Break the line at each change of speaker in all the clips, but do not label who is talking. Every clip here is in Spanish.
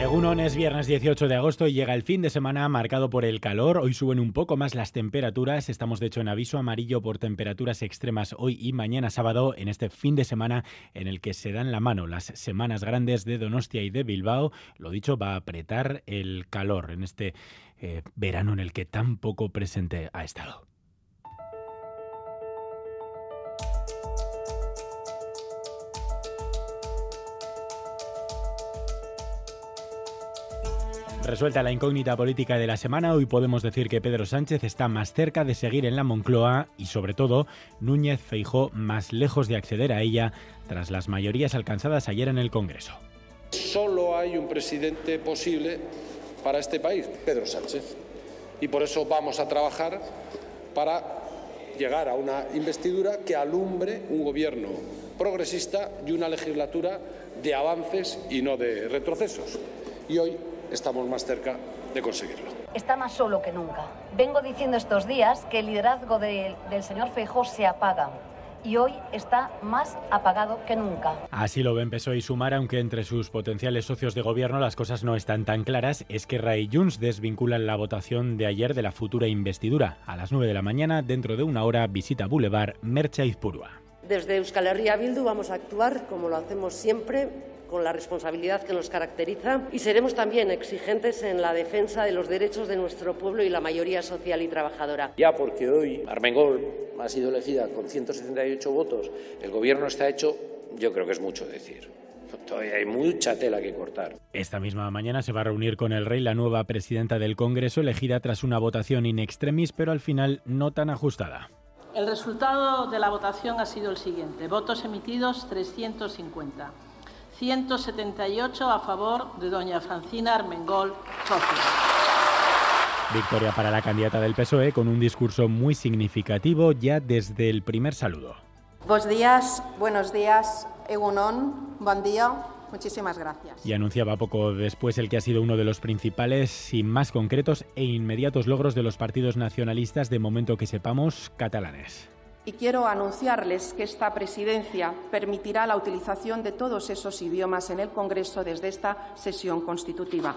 Egunon es viernes 18 de agosto y llega el fin de semana marcado por el calor. Hoy suben un poco más las temperaturas. Estamos de hecho en aviso amarillo por temperaturas extremas hoy y mañana sábado en este fin de semana en el que se dan la mano las semanas grandes de Donostia y de Bilbao. Lo dicho, va a apretar el calor en este eh, verano en el que tan poco presente ha estado. Resuelta la incógnita política de la semana, hoy podemos decir que Pedro Sánchez está más cerca de seguir en la Moncloa y, sobre todo, Núñez Feijó más lejos de acceder a ella tras las mayorías alcanzadas ayer en el Congreso.
Solo hay un presidente posible para este país, Pedro Sánchez. Y por eso vamos a trabajar para llegar a una investidura que alumbre un gobierno progresista y una legislatura de avances y no de retrocesos. Y hoy estamos más cerca de conseguirlo.
Está más solo que nunca. Vengo diciendo estos días que el liderazgo del señor Feijó se apaga y hoy está más apagado que nunca.
Así lo ven PSOE y Sumar, aunque entre sus potenciales socios de gobierno las cosas no están tan claras, es que Ray Junts desvinculan la votación de ayer de la futura investidura. A las 9 de la mañana, dentro de una hora, visita Boulevard Mercha Izpurua.
Desde Euskal Herria Bildu vamos a actuar como lo hacemos siempre con la responsabilidad que nos caracteriza y seremos también exigentes en la defensa de los derechos de nuestro pueblo y la mayoría social y trabajadora.
Ya porque hoy Armengol ha sido elegida con 178 votos, el Gobierno está hecho, yo creo que es mucho decir. Todavía hay mucha tela que cortar.
Esta misma mañana se va a reunir con el rey la nueva presidenta del Congreso, elegida tras una votación in extremis, pero al final no tan ajustada.
El resultado de la votación ha sido el siguiente. Votos emitidos 350. 178 a favor de doña Francina Armengol
Victoria para la candidata del PSOE con un discurso muy significativo ya desde el primer saludo.
Buenos días, buenos días, Egunon, buen día, muchísimas gracias.
Y anunciaba poco después el que ha sido uno de los principales y más concretos e inmediatos logros de los partidos nacionalistas de momento que sepamos catalanes
y quiero anunciarles que esta presidencia permitirá la utilización de todos esos idiomas en el Congreso desde esta sesión constitutiva.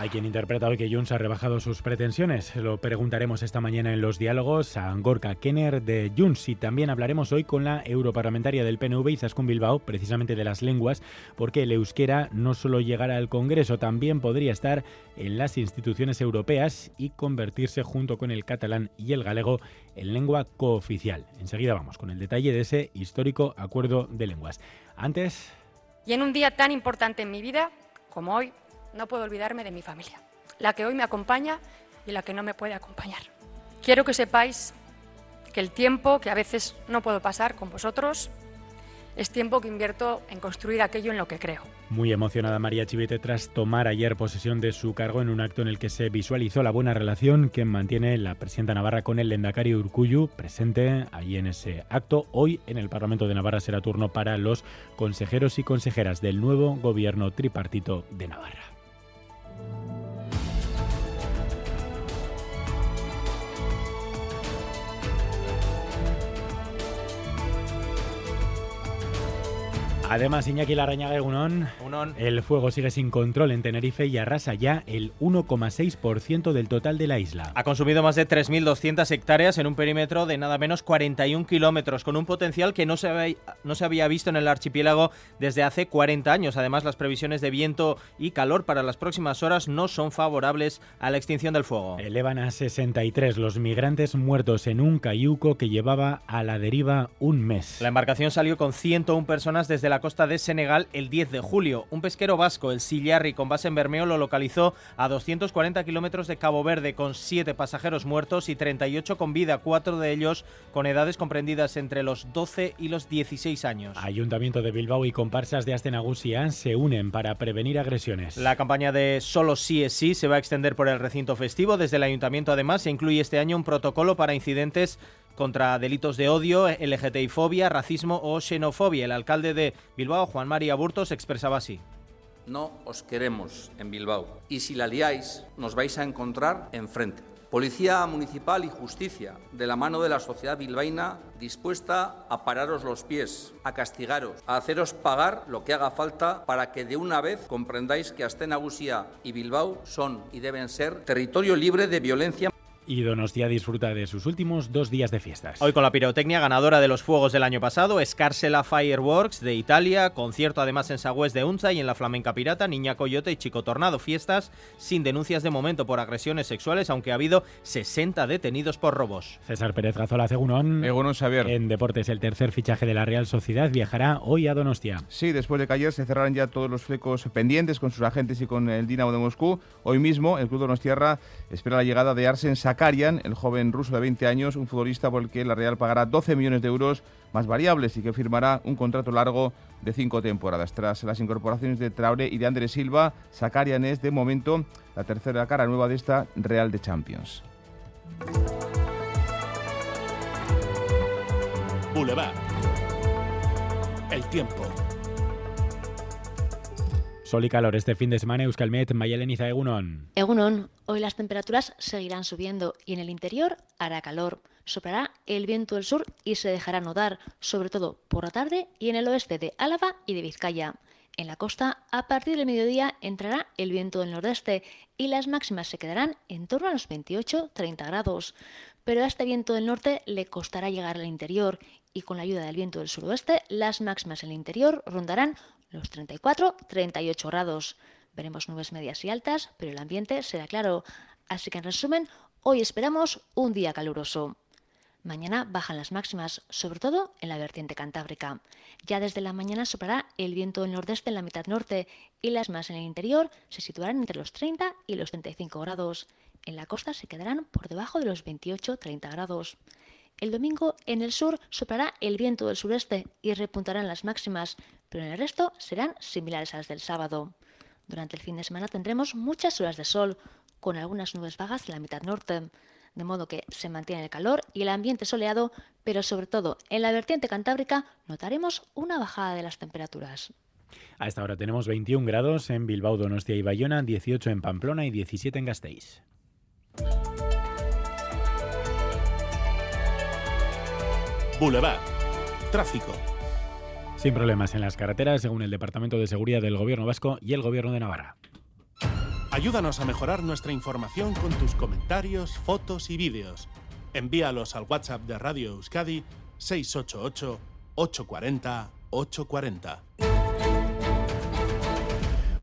Hay quien interpreta hoy que Junts ha rebajado sus pretensiones. Lo preguntaremos esta mañana en los diálogos a Gorka Kenner de Junts y también hablaremos hoy con la europarlamentaria del PNV, Izaskun Bilbao, precisamente de las lenguas, porque el euskera no solo llegará al Congreso, también podría estar en las instituciones europeas y convertirse junto con el catalán y el galego en lengua cooficial. Enseguida vamos con el detalle de ese histórico acuerdo de lenguas. Antes...
Y en un día tan importante en mi vida como hoy, no puedo olvidarme de mi familia, la que hoy me acompaña y la que no me puede acompañar. Quiero que sepáis que el tiempo que a veces no puedo pasar con vosotros es tiempo que invierto en construir aquello en lo que creo.
Muy emocionada María Chivete tras tomar ayer posesión de su cargo en un acto en el que se visualizó la buena relación que mantiene la presidenta Navarra con el Lendakari Urcuyu, presente ahí en ese acto. Hoy en el Parlamento de Navarra será turno para los consejeros y consejeras del nuevo gobierno tripartito de Navarra. Además, Iñaki Larrañaga Egunon, el fuego sigue sin control en Tenerife y arrasa ya el 1,6% del total de la isla.
Ha consumido más de 3.200 hectáreas en un perímetro de nada menos 41 kilómetros, con un potencial que no se, había, no se había visto en el archipiélago desde hace 40 años. Además, las previsiones de viento y calor para las próximas horas no son favorables a la extinción del fuego.
Elevan a 63 los migrantes muertos en un cayuco que llevaba a la deriva un mes.
La embarcación salió con 101 personas desde la costa de Senegal el 10 de julio. Un pesquero vasco, el Sillarri, con base en Bermeo, lo localizó a 240 kilómetros de Cabo Verde, con 7 pasajeros muertos y 38 con vida, cuatro de ellos con edades comprendidas entre los 12 y los 16 años.
Ayuntamiento de Bilbao y comparsas de Astenagusia se unen para prevenir agresiones.
La campaña de Solo sí es sí se va a extender por el recinto festivo. Desde el Ayuntamiento, además, se incluye este año un protocolo para incidentes contra delitos de odio, LGTI-fobia, racismo o xenofobia. El alcalde de Bilbao, Juan María Burtos, expresaba así.
no os queremos en Bilbao. Y si la liáis, nos vais a encontrar enfrente. Policía Municipal y Justicia, de la mano de la sociedad bilbaína, dispuesta a pararos los pies, a castigaros, a haceros pagar lo que haga falta para que de una vez comprendáis que Astenagusía y Bilbao son y deben ser territorio libre de violencia
y Donostia disfruta de sus últimos dos días de fiestas.
Hoy con la pirotecnia ganadora de los fuegos del año pasado, Scarsela Fireworks de Italia, concierto además en Sagüez de Unza y en la Flamenca Pirata, Niña Coyote y Chico Tornado, fiestas sin denuncias de momento por agresiones sexuales, aunque ha habido 60 detenidos por robos.
César Pérez Gazola, Egunon.
Egunon Xavier.
En deportes, el tercer fichaje de la Real Sociedad viajará hoy a Donostia.
Sí, después de que ayer se cerraran ya todos los flecos pendientes con sus agentes y con el Dinamo de Moscú, hoy mismo el club Donostiarra espera la llegada de Arsen Sakarian, el joven ruso de 20 años, un futbolista por el que la Real pagará 12 millones de euros más variables y que firmará un contrato largo de cinco temporadas. Tras las incorporaciones de Traoré y de Andrés Silva, Sakarian es de momento la tercera cara nueva de esta Real de Champions.
Boulevard. El tiempo.
Sol y calor este fin de semana, Euskalmet, Mayeleniza Egunon.
Egunon, hoy las temperaturas seguirán subiendo y en el interior hará calor. Soplará el viento del sur y se dejará nodar, sobre todo por la tarde y en el oeste de Álava y de Vizcaya. En la costa, a partir del mediodía, entrará el viento del nordeste y las máximas se quedarán en torno a los 28-30 grados. Pero a este viento del norte le costará llegar al interior y con la ayuda del viento del suroeste, las máximas en el interior rondarán los 34-38 grados. Veremos nubes medias y altas, pero el ambiente será claro. Así que en resumen, hoy esperamos un día caluroso. Mañana bajan las máximas, sobre todo en la vertiente cantábrica. Ya desde la mañana soplará el viento del nordeste en la mitad norte y las más en el interior se situarán entre los 30 y los 35 grados. En la costa se quedarán por debajo de los 28-30 grados. El domingo en el sur soplará el viento del sureste y repuntarán las máximas, pero en el resto serán similares a las del sábado. Durante el fin de semana tendremos muchas horas de sol, con algunas nubes vagas en la mitad norte, de modo que se mantiene el calor y el ambiente soleado, pero sobre todo en la vertiente cantábrica notaremos una bajada de las temperaturas.
A esta hora tenemos 21 grados en Bilbao, Donostia y Bayona, 18 en Pamplona y 17 en Gasteiz.
Boulevard. Tráfico.
Sin problemas en las carreteras, según el Departamento de Seguridad del Gobierno Vasco y el Gobierno de Navarra.
Ayúdanos a mejorar nuestra información con tus comentarios, fotos y vídeos. Envíalos al WhatsApp de Radio Euskadi 688 840 840.